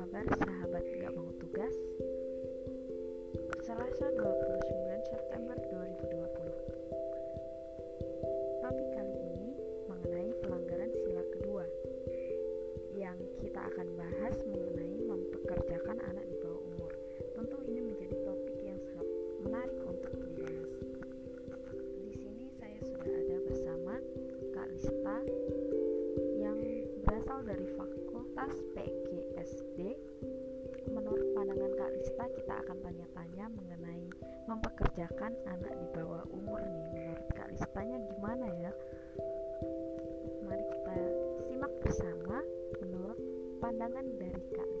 kabar sahabat nggak mau tugas? Selasa 29 September 2020 Topik kali ini mengenai pelanggaran sila kedua Yang kita akan bahas mengenai mempekerjakan anak di bawah umur. Tentu ini menjadi topik yang sangat menarik untuk dibahas. Di sini saya sudah ada bersama Kak Lista yang berasal dari Fakultas PG PGSD menurut pandangan Kak Lista kita akan tanya-tanya mengenai mempekerjakan anak di bawah umur nih. Menurut Kak Listanya gimana ya? Mari kita simak bersama menurut pandangan dari Kak Lista